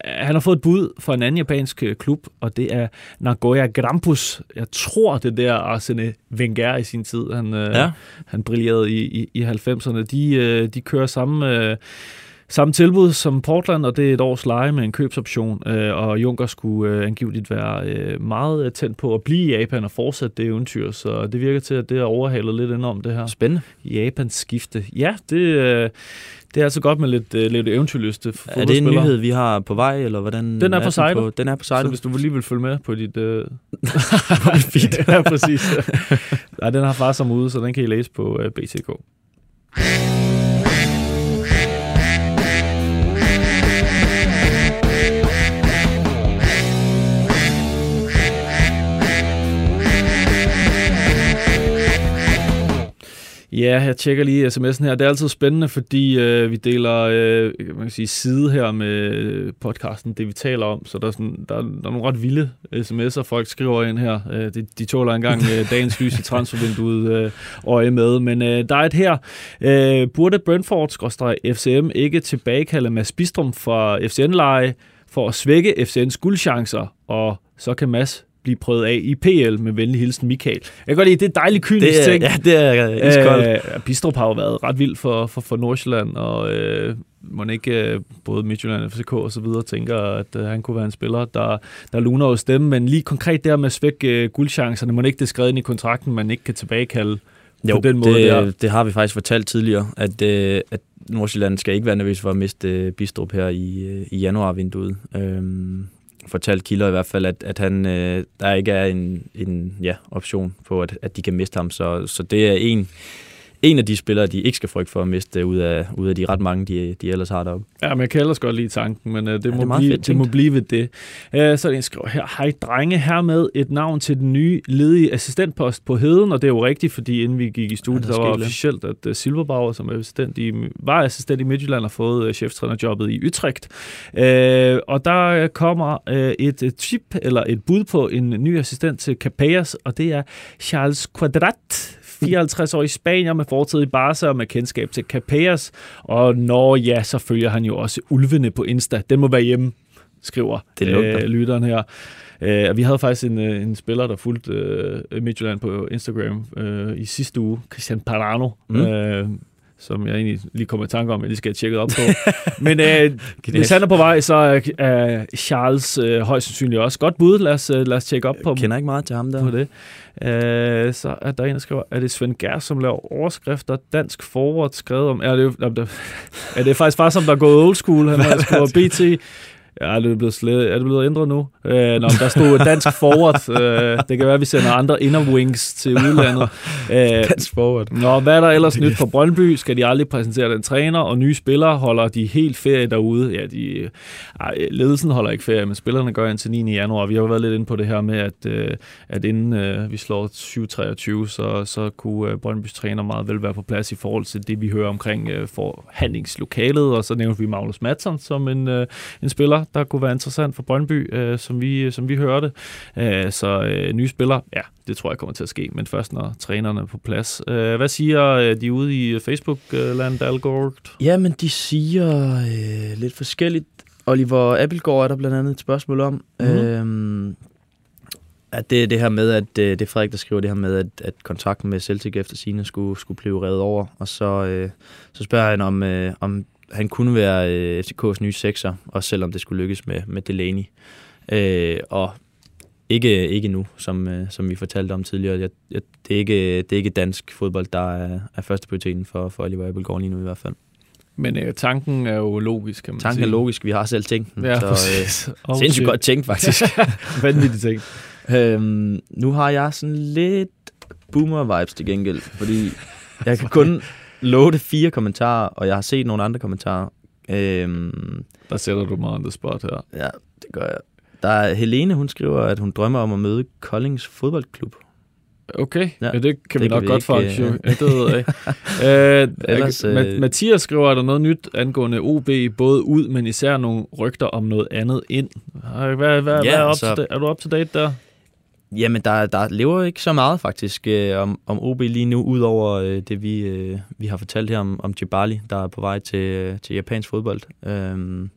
Speaker 2: han har fået et bud fra en anden japansk øh, klub, og det er Nagoya Grampus. Jeg tror, det er der Arsene Wenger i sin tid, han, øh,
Speaker 3: Ja.
Speaker 2: han brillerede i, i, i 90'erne. De, øh, de kører samme, øh, samme tilbud som Portland, og det er et års leje med en købsoption. Øh, og Junker skulle øh, angiveligt være øh, meget øh, tændt på at blive i Japan og fortsætte det eventyr, så det virker til, at det har overhalet lidt indenom det her.
Speaker 3: Spændende.
Speaker 2: Japans skifte. Ja, det, øh, det er altså godt med lidt, øh, lidt eventyrlyste for
Speaker 3: Er det en nyhed, vi har på vej, eller hvordan?
Speaker 2: Den er på sejlet.
Speaker 3: På, den er på
Speaker 2: Så
Speaker 3: sejlet.
Speaker 2: hvis du lige vil følge med på dit... Øh... på dit feed. ja, præcis. Nej, den har far som ude, så den kan I læse på øh, BTK. Ja, jeg tjekker lige sms'en her. Det er altid spændende, fordi øh, vi deler øh, man kan sige, side her med podcasten, det vi taler om. Så der er, sådan, der, der er nogle ret vilde sms'er, folk skriver ind her. Øh, de, de tåler engang øh, dagens lys i transfervinduet øh, øje med. Men øh, der er et her. Øh, burde Brentford-FCM ikke tilbagekalde Mads Bistrom fra FCN-leje for at svække FCN's guldchancer? Og så kan Mads blive prøvet af i PL med venlig hilsen Michael. Jeg kan godt lide, det er dejligt kynisk
Speaker 3: Det er,
Speaker 2: ting.
Speaker 3: ja, det er iskoldt.
Speaker 2: Øh, Bistrup har jo været ret vild for, for, for Nordsjælland, og øh, må ikke øh, både Midtjylland, FCK og så videre tænker, at øh, han kunne være en spiller, der, der luner hos dem. Men lige konkret der med at svække øh, guldchancerne, må ikke det skrevet ind i kontrakten, man ikke kan tilbagekalde
Speaker 3: Jo,
Speaker 2: på den måde
Speaker 3: det,
Speaker 2: der.
Speaker 3: det har vi faktisk fortalt tidligere, at, øh, at Nordsjælland skal ikke være nervøs for at miste øh, Bistrup her i, øh, i januarvinduet. Øhm, fortalt kilder i hvert fald, at, at han, øh, der ikke er en, en ja, option på, at, at de kan miste ham. Så, så det er en, en af de spillere, de ikke skal frygte for at miste ud af, ud af de ret mange, de, de ellers har deroppe.
Speaker 2: Ja, men jeg kan ellers godt lide tanken, men uh, det,
Speaker 3: det
Speaker 2: må
Speaker 3: meget
Speaker 2: blive, det må blive ved det. Uh, så er det en skriver her, hej drenge, her med et navn til den nye ledige assistentpost på Heden, og det er jo rigtigt, fordi inden vi gik i studiet,
Speaker 3: Ja, der
Speaker 2: der var officielt, at uh, Silberbauer, som er assistent i, var assistent i Midtjylland, har fået uh, cheftrænerjobbet i Utrecht. Uh, og der øh, kommer uh, et, et tip, eller et bud på en ny assistent til Capellas, og det er Charles Quadrat, 54-årig spanier med fortid i Barca og med kendskab til Capellas. Og når ja, så følger han jo også ulvene på Insta. Den må være hjemme, skriver
Speaker 3: Det
Speaker 2: øh, lytteren her. Øh, vi havde faktisk en, øh, en spiller, der fulgte øh, Midtjylland på Instagram øh, i sidste uge, Christian Parano,
Speaker 3: mm.
Speaker 2: øh, som jeg egentlig lige kommer i tanke om, at jeg lige skal have tjekket op på. Men øh, hvis han er på vej, så er, Charles øh, højst sandsynligt også godt bud. Lad os, øh, lad os tjekke op på,
Speaker 3: Jeg kender ikke meget til ham der.
Speaker 2: på det. Øh, så er der en, der skriver, er det Svend Gær, som laver overskrifter dansk forward skrevet om? Er det, er det, er det faktisk bare som der er gået old school? Han har skrevet BT. Ja, er det blevet, slet, er det blevet ændret nu? Øh, nå, der stod dansk forward. Øh, det kan være, at vi sender andre inner wings til udlandet. Øh,
Speaker 3: Dansk forward.
Speaker 2: Nå, hvad er der ellers nyt for Brøndby? Skal de aldrig præsentere den træner, og nye spillere holder de helt ferie derude? Ja, de, ej, ledelsen holder ikke ferie, men spillerne gør indtil 9. januar. Vi har jo været lidt inde på det her med, at, øh, at inden øh, vi slår 7-23, så, så kunne øh, Brøndbys træner meget vel være på plads i forhold til det, vi hører omkring øh, forhandlingslokalet, og så nævnte vi Magnus Madsen som en, øh, en spiller, der kunne være interessant for Brøndby, øh, som, vi, som vi hørte. Øh, så øh, nye spillere, ja, det tror jeg kommer til at ske, men først når trænerne er på plads. Øh, hvad siger øh, de ude i Facebook-land, Dalgård?
Speaker 3: Jamen, de siger øh, lidt forskelligt. Oliver Appelgaard er der blandt andet et spørgsmål om.
Speaker 2: Mhm.
Speaker 3: Mm-hmm. Øhm, at det det her med, at øh, det er Frederik, der skriver det her med, at, at kontrakten med Celtic efter sine skulle, skulle blive revet over. Og så, øh, så spørger han, om, øh, om han kunne være øh, FCK's nye sekser, også selvom det skulle lykkes med, med Delaney. Øh, og ikke, ikke nu, som, øh, som vi fortalte om tidligere. Jeg, jeg, det, er ikke, det er ikke dansk fodbold, der er, er første prioriteten for, for Oliver Appelgaard lige nu i hvert fald.
Speaker 2: Men øh, tanken er jo logisk, kan man
Speaker 3: Tanken
Speaker 2: sige.
Speaker 3: er logisk, vi har selv tænkt den.
Speaker 2: Ja,
Speaker 3: så,
Speaker 2: præcis.
Speaker 3: øh,
Speaker 2: Oh,
Speaker 3: sindssygt
Speaker 2: shit.
Speaker 3: godt tænkt, faktisk.
Speaker 2: Vanvittigt ting.
Speaker 3: øhm, nu har jeg sådan lidt boomer-vibes til gengæld, fordi jeg kan kun love det fire kommentarer, og jeg har set nogle andre kommentarer. Øhm,
Speaker 2: Der sætter du mig on the spot her.
Speaker 3: ja, det gør jeg. Der er Helene, hun skriver, at hun drømmer om at møde Koldings fodboldklub.
Speaker 2: Okay, ja,
Speaker 3: Ja,
Speaker 2: det kan
Speaker 3: det
Speaker 2: vi
Speaker 3: kan
Speaker 2: nok
Speaker 3: vi
Speaker 2: godt faktisk.
Speaker 3: øh,
Speaker 2: jo. Ja, det ved jeg ikke. Øh,
Speaker 3: Ellers, øh,
Speaker 2: Mathias skriver, er der noget nyt angående OB, både ud, men især nogle rygter om noget andet ind. Hvad, hvad,
Speaker 3: Ja,
Speaker 2: hvad er, up
Speaker 3: altså-
Speaker 2: er du up to date der?
Speaker 3: Jamen, der, der lever ikke så meget faktisk øh, om, om OB lige nu, udover øh, det, vi, øh, vi har fortalt her om, om Jibali, der er på vej til, øh, til japansk fodbold. Øh,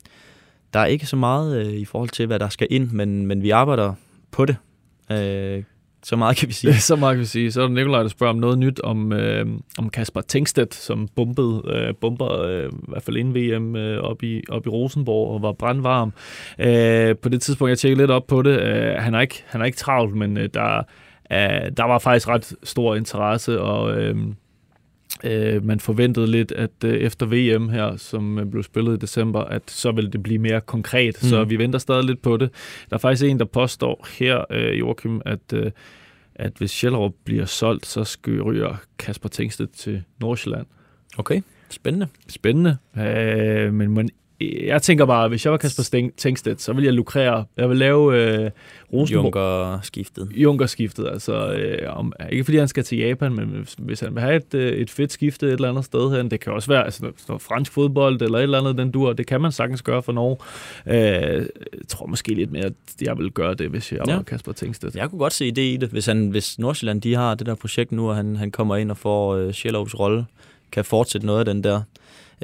Speaker 3: der er ikke så meget øh, i forhold til, hvad der skal ind, men, men vi arbejder på det. Øh, så meget kan vi sige.
Speaker 2: Så meget kan vi sige. Så er der Nikolaj, der spørger om noget nyt om, øh, om Kasper Tengstedt, som bumpede, øh, bomber øh, i hvert fald inden VM øh, op, i, op i Rosenborg og var brandvarm. Øh, på det tidspunkt, jeg tjekkede lidt op på det, øh, han, er ikke, han er ikke travlt, men øh, der, øh, der var faktisk ret stor interesse, og øh, øh, man forventede lidt, at øh, efter VM her, som øh, blev spillet i december, at så vil det blive mere konkret. Mm. Så vi venter stadig lidt på det. Der er faktisk en, der påstår her, øh, Joachim, at, øh, at hvis Sjællerup bliver solgt, så skal ryger Kasper Tengstedt til Nordsjælland.
Speaker 3: Okay, spændende.
Speaker 2: Spændende. Øh, men man jeg tænker bare, hvis jeg var Kasper Tengstedt, så ville jeg lukrere. Jeg vil lave øh, Rosenborg.
Speaker 3: Junker-skiftet.
Speaker 2: Junker-skiftet, altså øh, om, ikke fordi han skal til Japan, men hvis, hvis han vil have et, øh, et fedt skifte et eller andet sted her, det kan også være altså, noget, fransk fodbold eller et eller andet, den dur, det kan man sagtens gøre for Norge. Øh, jeg tror måske lidt mere, at jeg vil gøre det, hvis jeg ja. var Kasper Tengstedt.
Speaker 3: Jeg kunne godt se idé i det, hvis, han, hvis Nordsjælland de har det der projekt nu, og han, han kommer ind og får øh, Sjællovs rolle, kan fortsætte noget af den der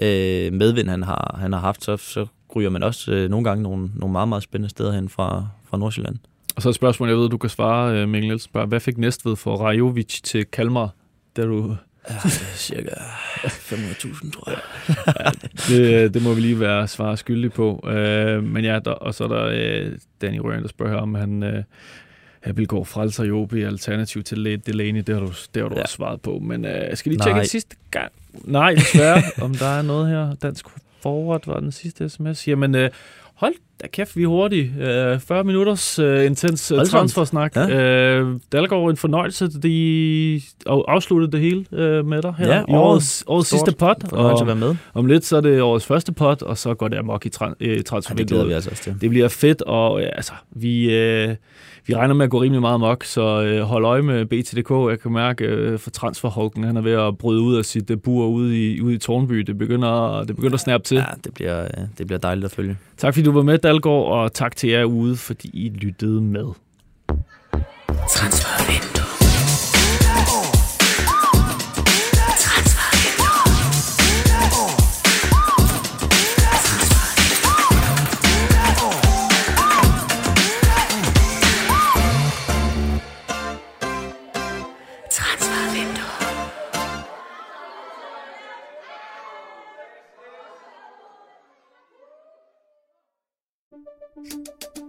Speaker 3: øh, medvind, han har, han har haft, så, så ryger man også øh, nogle gange nogle, nogle meget, meget spændende steder hen fra, fra Nordsjælland.
Speaker 2: Og så et spørgsmål, jeg ved, du kan svare, øh, Mikkel Nielsen. Bare, Hvad fik Næstved for Rajovic til Kalmar, da du...
Speaker 3: Ja, cirka 500.000, tror jeg.
Speaker 2: ja, det, det må vi lige være svar skyldige på. Uh, men ja, der, og så er der uh, Danny Røen, der spørger om, han, uh, han vil gå frelser Jobi alternativ til Delaney. Det har du, det har du ja. også svaret på. Men uh, skal lige tjekke en sidste gang? Nej, desværre. om der er noget her. Dansk forward var den sidste sms. Jamen, øh, hold da kæft, vi er hurtige. Uh, 40 minutters uh, intens uh, transfersnak. Ja. Uh, Dalgaard, en fornøjelse, de afsluttede det hele uh, med dig her
Speaker 3: ja,
Speaker 2: i årets, årets sidste pot.
Speaker 3: Og at være med.
Speaker 2: om lidt, så er det årets første pot, og så går det amok i tra- uh, transfervinduet.
Speaker 3: Ja, det glæder vi altså også til.
Speaker 2: Det bliver fedt, og uh, altså, vi... Uh, vi regner med at gå rimelig meget mok, så øh, hold øje med BTDK. Jeg kan mærke øh, for transferholken, han er ved at bryde ud af sit øh, bur ude i, ude i Tornby. Det begynder, det begynder at snappe til.
Speaker 3: Ja, det bliver, det bliver dejligt at følge.
Speaker 2: Tak fordi du var med, Dalgaard, og tak til jer ude, fordi I lyttede med.
Speaker 10: Transfervindue.